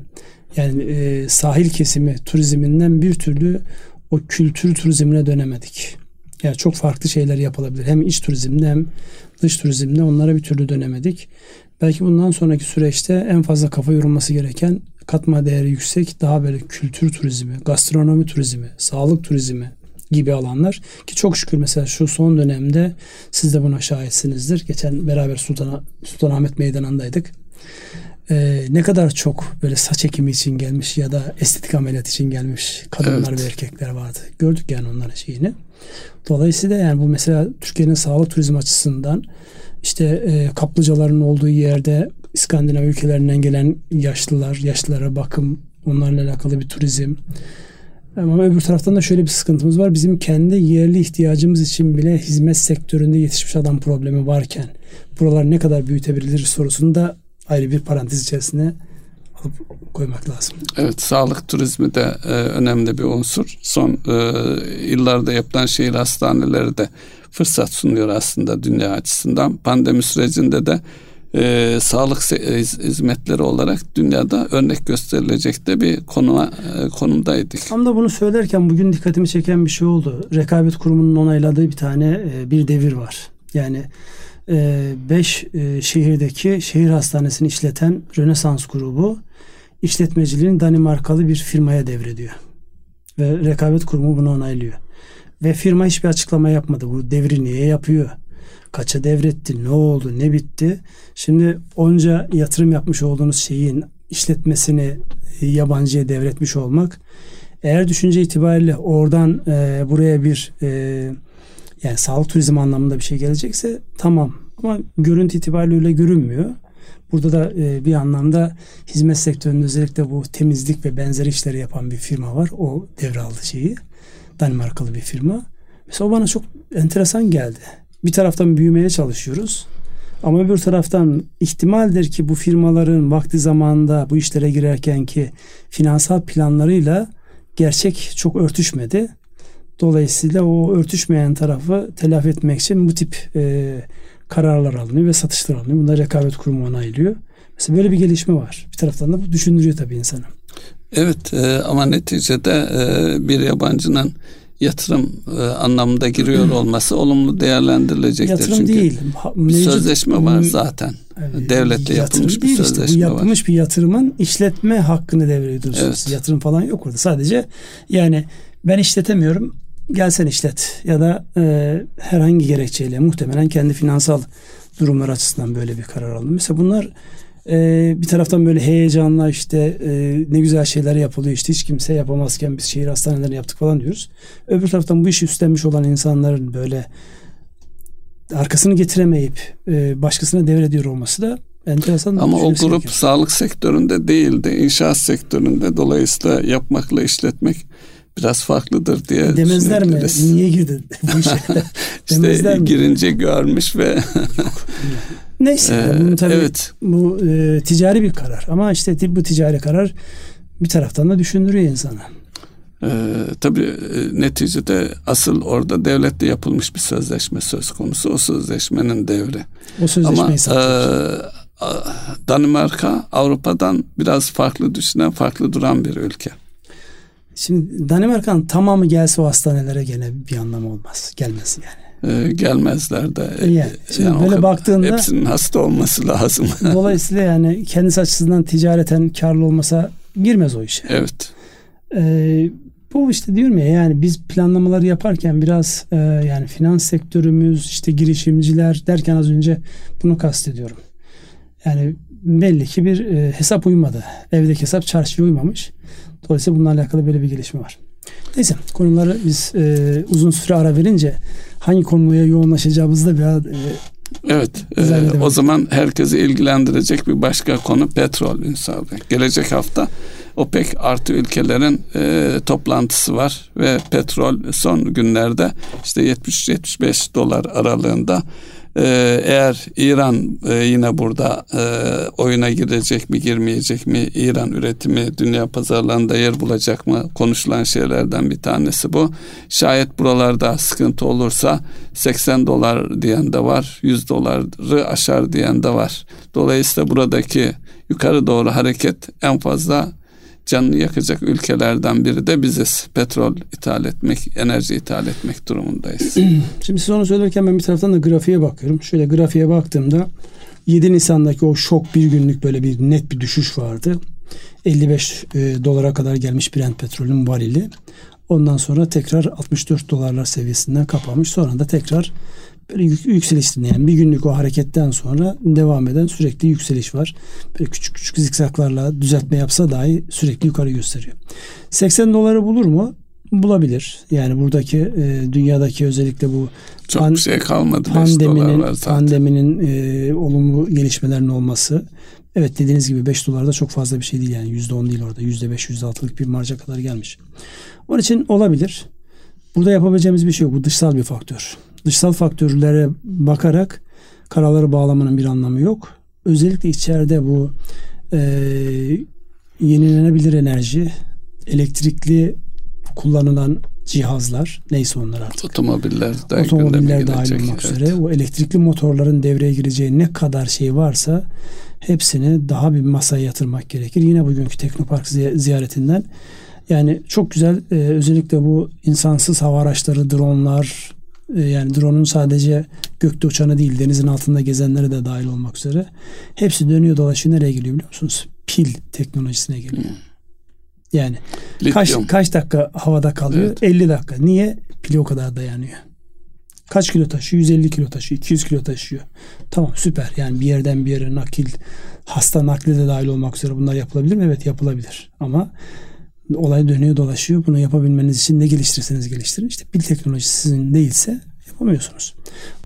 yani e, sahil kesimi turizminden bir türlü o kültür turizmine dönemedik. Yani çok farklı şeyler yapılabilir. Hem iç turizmde hem dış turizmde onlara bir türlü dönemedik. Belki bundan sonraki süreçte en fazla kafa yorulması gereken katma değeri yüksek daha böyle kültür turizmi, gastronomi turizmi, sağlık turizmi gibi alanlar ki çok şükür mesela şu son dönemde siz de buna şahitsinizdir. Geçen beraber Sultan Sultanahmet Meydanı'ndaydık. Ee, ne kadar çok böyle saç ekimi için gelmiş ya da estetik ameliyat için gelmiş kadınlar evet. ve erkekler vardı. Gördük yani onların şeyini. Dolayısıyla yani bu mesela Türkiye'nin sağlık turizm açısından işte e, kaplıcaların olduğu yerde İskandinav ülkelerinden gelen yaşlılar, yaşlılara bakım, onlarla alakalı bir turizm. Ama öbür taraftan da şöyle bir sıkıntımız var. Bizim kendi yerli ihtiyacımız için bile hizmet sektöründe yetişmiş adam problemi varken buralar ne kadar büyütebilir sorusunu da ayrı bir parantez içerisine alıp koymak lazım. Evet, sağlık turizmi de e, önemli bir unsur. Son e, yıllarda yapılan şehir hastaneleri de fırsat sunuyor aslında dünya açısından. Pandemi sürecinde de e, sağlık hizmetleri olarak dünyada örnek gösterilecek de bir konuma e, konumdaydık. Tam da bunu söylerken bugün dikkatimi çeken bir şey oldu. Rekabet Kurumu'nun onayladığı bir tane e, bir devir var. Yani 5 e, e, şehirdeki şehir hastanesini işleten Rönesans grubu işletmeciliğini Danimarkalı bir firmaya devrediyor. Ve rekabet kurumu bunu onaylıyor. Ve firma hiçbir açıklama yapmadı. Bu devri niye yapıyor? Kaça devretti? Ne oldu? Ne bitti? Şimdi onca yatırım yapmış olduğunuz şeyin işletmesini yabancıya devretmiş olmak eğer düşünce itibariyle oradan e, buraya bir e, yani sağlık turizmi anlamında bir şey gelecekse tamam ama görüntü itibariyle öyle görünmüyor. Burada da e, bir anlamda hizmet sektöründe özellikle bu temizlik ve benzeri işleri yapan bir firma var. O devraldı şeyi. Danimarkalı bir firma. Mesela o bana çok enteresan geldi. Bir taraftan büyümeye çalışıyoruz. Ama öbür taraftan ihtimaldir ki bu firmaların vakti zamanında bu işlere girerken ki finansal planlarıyla gerçek çok örtüşmedi. Dolayısıyla o örtüşmeyen tarafı telafi etmek için bu tip e, kararlar alınıyor ve satışlar alınıyor. Bunlar rekabet kurumu onaylıyor. Mesela böyle bir gelişme var. Bir taraftan da bu düşündürüyor tabii insanı. Evet e, ama neticede e, bir yabancının yatırım e, anlamında giriyor olması olumlu değerlendirilecektir. Yatırım Çünkü değil. Bir sözleşme var zaten. Evet, Devletle yapılmış bir sözleşme işte, bu yapılmış var. bir yatırımın işletme hakkını devrediyorsunuz. Evet. Yatırım falan yok orada. Sadece yani ben işletemiyorum gel sen işlet ya da e, herhangi gerekçeyle muhtemelen kendi finansal durumlar açısından böyle bir karar aldım. Mesela bunlar e, bir taraftan böyle heyecanla işte e, ne güzel şeyler yapılıyor işte hiç kimse yapamazken biz şehir hastanelerini yaptık falan diyoruz. Öbür taraftan bu işi üstlenmiş olan insanların böyle arkasını getiremeyip e, başkasına devrediyor olması da enteresan. Ama o grup gerekiyor. sağlık sektöründe değildi, inşaat sektöründe dolayısıyla yapmakla işletmek biraz farklıdır diye Demezler mi? Niye girdin bu işe? işte mi? girince görmüş ve Neyse ee, bunu tabii evet. bu e, ticari bir karar ama işte bu ticari karar bir taraftan da düşündürüyor insanı. Ee, tabii e, neticede asıl orada devletle yapılmış bir sözleşme söz konusu. O sözleşmenin devri. O sözleşmeyi Ama e, Danimarka Avrupa'dan biraz farklı düşünen, farklı duran bir ülke. Şimdi Danimarka'nın tamamı gelse o hastanelere gene bir anlamı olmaz. Gelmez yani. Ee, gelmezler de. Yani, e, şimdi yani böyle baktığında hepsinin hasta olması lazım. dolayısıyla yani kendisi açısından ticareten karlı olmasa girmez o işe. Evet. Ee, bu işte diyorum ya yani biz planlamaları yaparken biraz e, yani finans sektörümüz işte girişimciler derken az önce bunu kastediyorum. Yani belli ki bir e, hesap uymadı. Evdeki hesap çarşıya uymamış. Dolayısıyla bununla alakalı böyle bir gelişme var. Neyse konuları biz e, uzun süre ara verince hangi konuya yoğunlaşacağımızı da biraz e, Evet. E, o zaman herkesi ilgilendirecek bir başka konu petrol Ünsal Gelecek hafta OPEC artı ülkelerin e, toplantısı var ve petrol son günlerde işte 70-75 dolar aralığında ee, eğer İran e, yine burada e, oyuna girecek mi girmeyecek mi İran üretimi dünya pazarlarında yer bulacak mı konuşulan şeylerden bir tanesi bu. Şayet buralarda sıkıntı olursa 80 dolar diyen de var 100 doları aşar diyen de var. Dolayısıyla buradaki yukarı doğru hareket en fazla canını yakacak ülkelerden biri de biziz. Petrol ithal etmek, enerji ithal etmek durumundayız. Şimdi siz onu söylerken ben bir taraftan da grafiğe bakıyorum. Şöyle grafiğe baktığımda 7 Nisan'daki o şok bir günlük böyle bir net bir düşüş vardı. 55 e, dolara kadar gelmiş Brent petrolün varili. Ondan sonra tekrar 64 dolarlar seviyesinden kapanmış. Sonra da tekrar böyle yükseliş dinleyen bir günlük o hareketten sonra devam eden sürekli yükseliş var. Böyle küçük küçük zikzaklarla düzeltme yapsa dahi sürekli yukarı gösteriyor. 80 doları bulur mu? Bulabilir. Yani buradaki e, dünyadaki özellikle bu çok pan, şey kalmadı. Pandeminin pandeminin e, olumlu gelişmelerinin olması. Evet dediğiniz gibi 5 dolar da çok fazla bir şey değil yani %10 değil orada. %5 %6'lık bir marja kadar gelmiş. Onun için olabilir. Burada yapabileceğimiz bir şey yok. Bu dışsal bir faktör dışsal faktörlere bakarak kararları bağlamanın bir anlamı yok. Özellikle içeride bu e, yenilenebilir enerji, elektrikli kullanılan cihazlar neyse onlar artık. Otomobiller Otomobiller dahil olmak evet. üzere o elektrikli motorların devreye gireceği ne kadar şey varsa hepsini daha bir masaya yatırmak gerekir. Yine bugünkü Teknopark ziyaretinden yani çok güzel e, özellikle bu insansız hava araçları, dronlar yani drone'un sadece gökte uçanı değil denizin altında gezenleri de dahil olmak üzere hepsi dönüyor dolaşıyor nereye geliyor biliyor musunuz? Pil teknolojisine geliyor. Hmm. Yani kaç kaç dakika havada kalıyor? Evet. 50 dakika. Niye? Pili o kadar dayanıyor. Kaç kilo taşıyor? 150 kilo taşıyor. 200 kilo taşıyor. Tamam süper. Yani bir yerden bir yere nakil, hasta nakli de dahil olmak üzere bunlar yapılabilir mi? Evet yapılabilir. Ama olay dönüyor dolaşıyor. Bunu yapabilmeniz için ne geliştirirseniz geliştirin. İşte pil teknolojisi sizin değilse yapamıyorsunuz.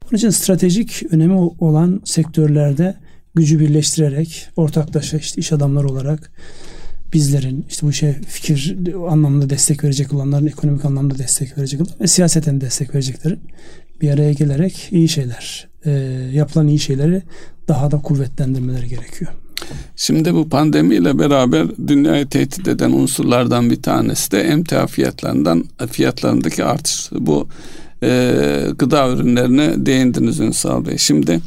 Bunun için stratejik önemi olan sektörlerde gücü birleştirerek ortaklaşa işte iş adamları olarak bizlerin işte bu şey fikir anlamında destek verecek olanların ekonomik anlamda destek verecek olan ve siyaseten destek vereceklerin bir araya gelerek iyi şeyler e, yapılan iyi şeyleri daha da kuvvetlendirmeleri gerekiyor. Şimdi bu pandemiyle beraber dünyayı tehdit eden unsurlardan bir tanesi de emtia fiyatlarından fiyatlarındaki artış. Bu e, gıda ürünlerine değindiniz Ünsal Bey. Şimdi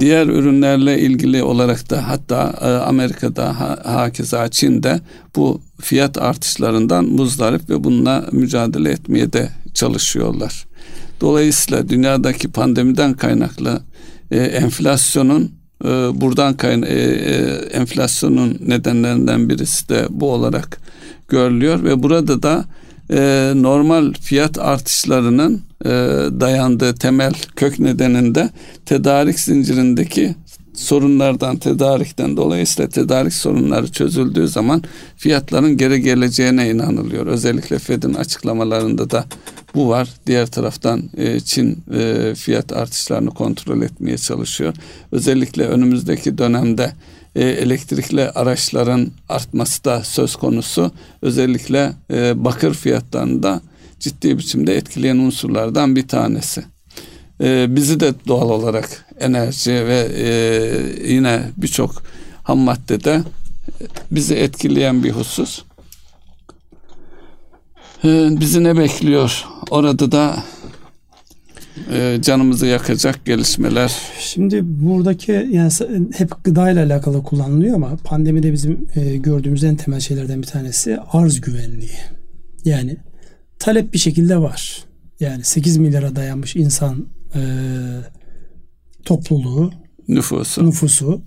diğer ürünlerle ilgili olarak da hatta e, Amerika'da ha, hakeza Çin'de bu fiyat artışlarından muzdarip ve bununla mücadele etmeye de çalışıyorlar. Dolayısıyla dünyadaki pandemiden kaynaklı e, enflasyonun e, buradan kayna e, e, enflasyonun nedenlerinden birisi de bu olarak görülüyor ve burada da e, normal fiyat artışlarının dayandığı temel kök nedeninde tedarik zincirindeki sorunlardan, tedarikten dolayısıyla tedarik sorunları çözüldüğü zaman fiyatların geri geleceğine inanılıyor. Özellikle Fed'in açıklamalarında da bu var. Diğer taraftan e, Çin e, fiyat artışlarını kontrol etmeye çalışıyor. Özellikle önümüzdeki dönemde e, elektrikli araçların artması da söz konusu. Özellikle e, bakır fiyatlarında ciddi biçimde etkileyen unsurlardan bir tanesi. Bizi de doğal olarak enerji ve yine birçok ham maddede bizi etkileyen bir husus. E, bizi ne bekliyor? Orada da e, canımızı yakacak gelişmeler. Şimdi buradaki yani hep gıda ile alakalı kullanılıyor ama pandemide bizim e, gördüğümüz en temel şeylerden bir tanesi arz güvenliği. Yani talep bir şekilde var. Yani 8 milyara dayanmış insan e, topluluğu nüfusu. nüfusu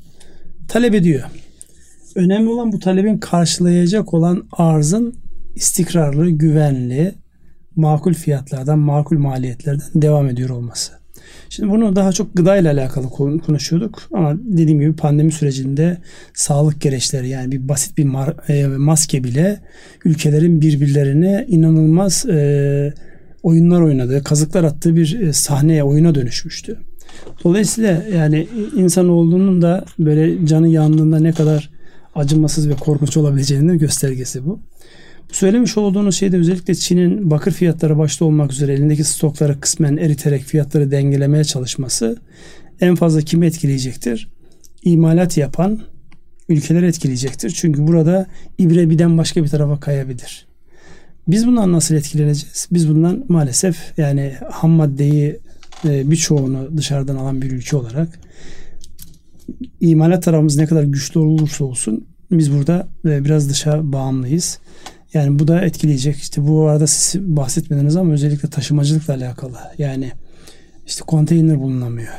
talep ediyor. Önemli olan bu talebin karşılayacak olan arzın istikrarlı, güvenli, makul fiyatlardan, makul maliyetlerden devam ediyor olması. Şimdi bunu daha çok gıda ile alakalı konuşuyorduk ama dediğim gibi pandemi sürecinde sağlık gereçleri yani bir basit bir e, maske bile ülkelerin birbirlerine inanılmaz e, oyunlar oynadığı, kazıklar attığı bir e, sahneye, oyuna dönüşmüştü. Dolayısıyla yani insan olduğunun da böyle canı yandığında ne kadar acımasız ve korkunç olabileceğinin göstergesi bu. Söylemiş olduğunuz şeyde özellikle Çin'in bakır fiyatları başta olmak üzere elindeki stokları kısmen eriterek fiyatları dengelemeye çalışması en fazla kimi etkileyecektir? İmalat yapan ülkeler etkileyecektir. Çünkü burada ibre birden başka bir tarafa kayabilir. Biz bundan nasıl etkileneceğiz? Biz bundan maalesef yani ham maddeyi e, birçoğunu dışarıdan alan bir ülke olarak imalat tarafımız ne kadar güçlü olursa olsun biz burada e, biraz dışa bağımlıyız. Yani bu da etkileyecek. İşte bu arada siz bahsetmediniz ama özellikle taşımacılıkla alakalı. Yani işte konteyner bulunamıyor.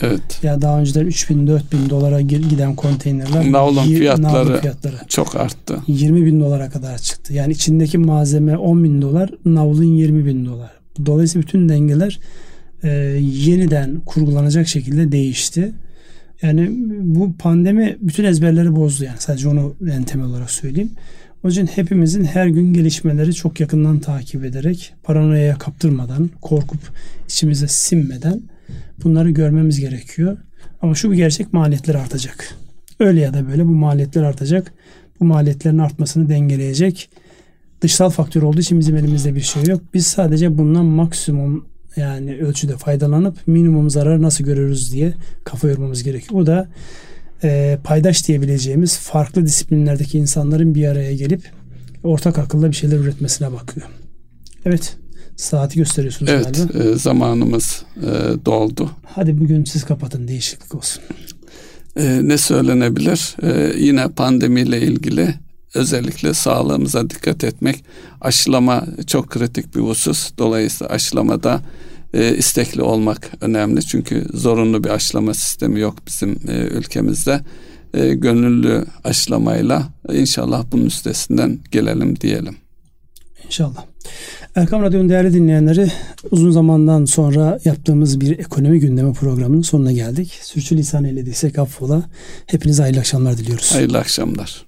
Evet. Ya daha önceden 3000 4000 dolara giden konteynerler navlun fiyatları, fiyatları çok arttı. 20 bin dolara kadar çıktı. Yani içindeki malzeme 10 bin dolar, navlun 20 bin dolar. Dolayısıyla bütün dengeler e, yeniden kurgulanacak şekilde değişti. Yani bu pandemi bütün ezberleri bozdu yani sadece onu en temel olarak söyleyeyim. O yüzden hepimizin her gün gelişmeleri çok yakından takip ederek paranoyaya kaptırmadan, korkup içimize sinmeden bunları görmemiz gerekiyor. Ama şu bir gerçek maliyetler artacak. Öyle ya da böyle bu maliyetler artacak. Bu maliyetlerin artmasını dengeleyecek dışsal faktör olduğu için bizim elimizde bir şey yok. Biz sadece bundan maksimum yani ölçüde faydalanıp minimum zararı nasıl görürüz diye kafa yormamız gerekiyor. Bu da e, paydaş diyebileceğimiz farklı disiplinlerdeki insanların bir araya gelip ortak akılla bir şeyler üretmesine bakıyor. Evet saati gösteriyorsunuz evet, galiba. Evet zamanımız e, doldu. Hadi bugün siz kapatın değişiklik olsun. E, ne söylenebilir? E, yine pandemiyle ilgili özellikle sağlığımıza dikkat etmek. Aşılama çok kritik bir husus. Dolayısıyla aşılamada e, istekli olmak önemli. Çünkü zorunlu bir aşılama sistemi yok bizim e, ülkemizde. E, gönüllü aşılamayla inşallah bunun üstesinden gelelim diyelim. İnşallah. Erkam Radyo'nun değerli dinleyenleri uzun zamandan sonra yaptığımız bir ekonomi gündemi programının sonuna geldik. Sürçülisan eylediysek affola. Hepinize hayırlı akşamlar diliyoruz. Hayırlı akşamlar.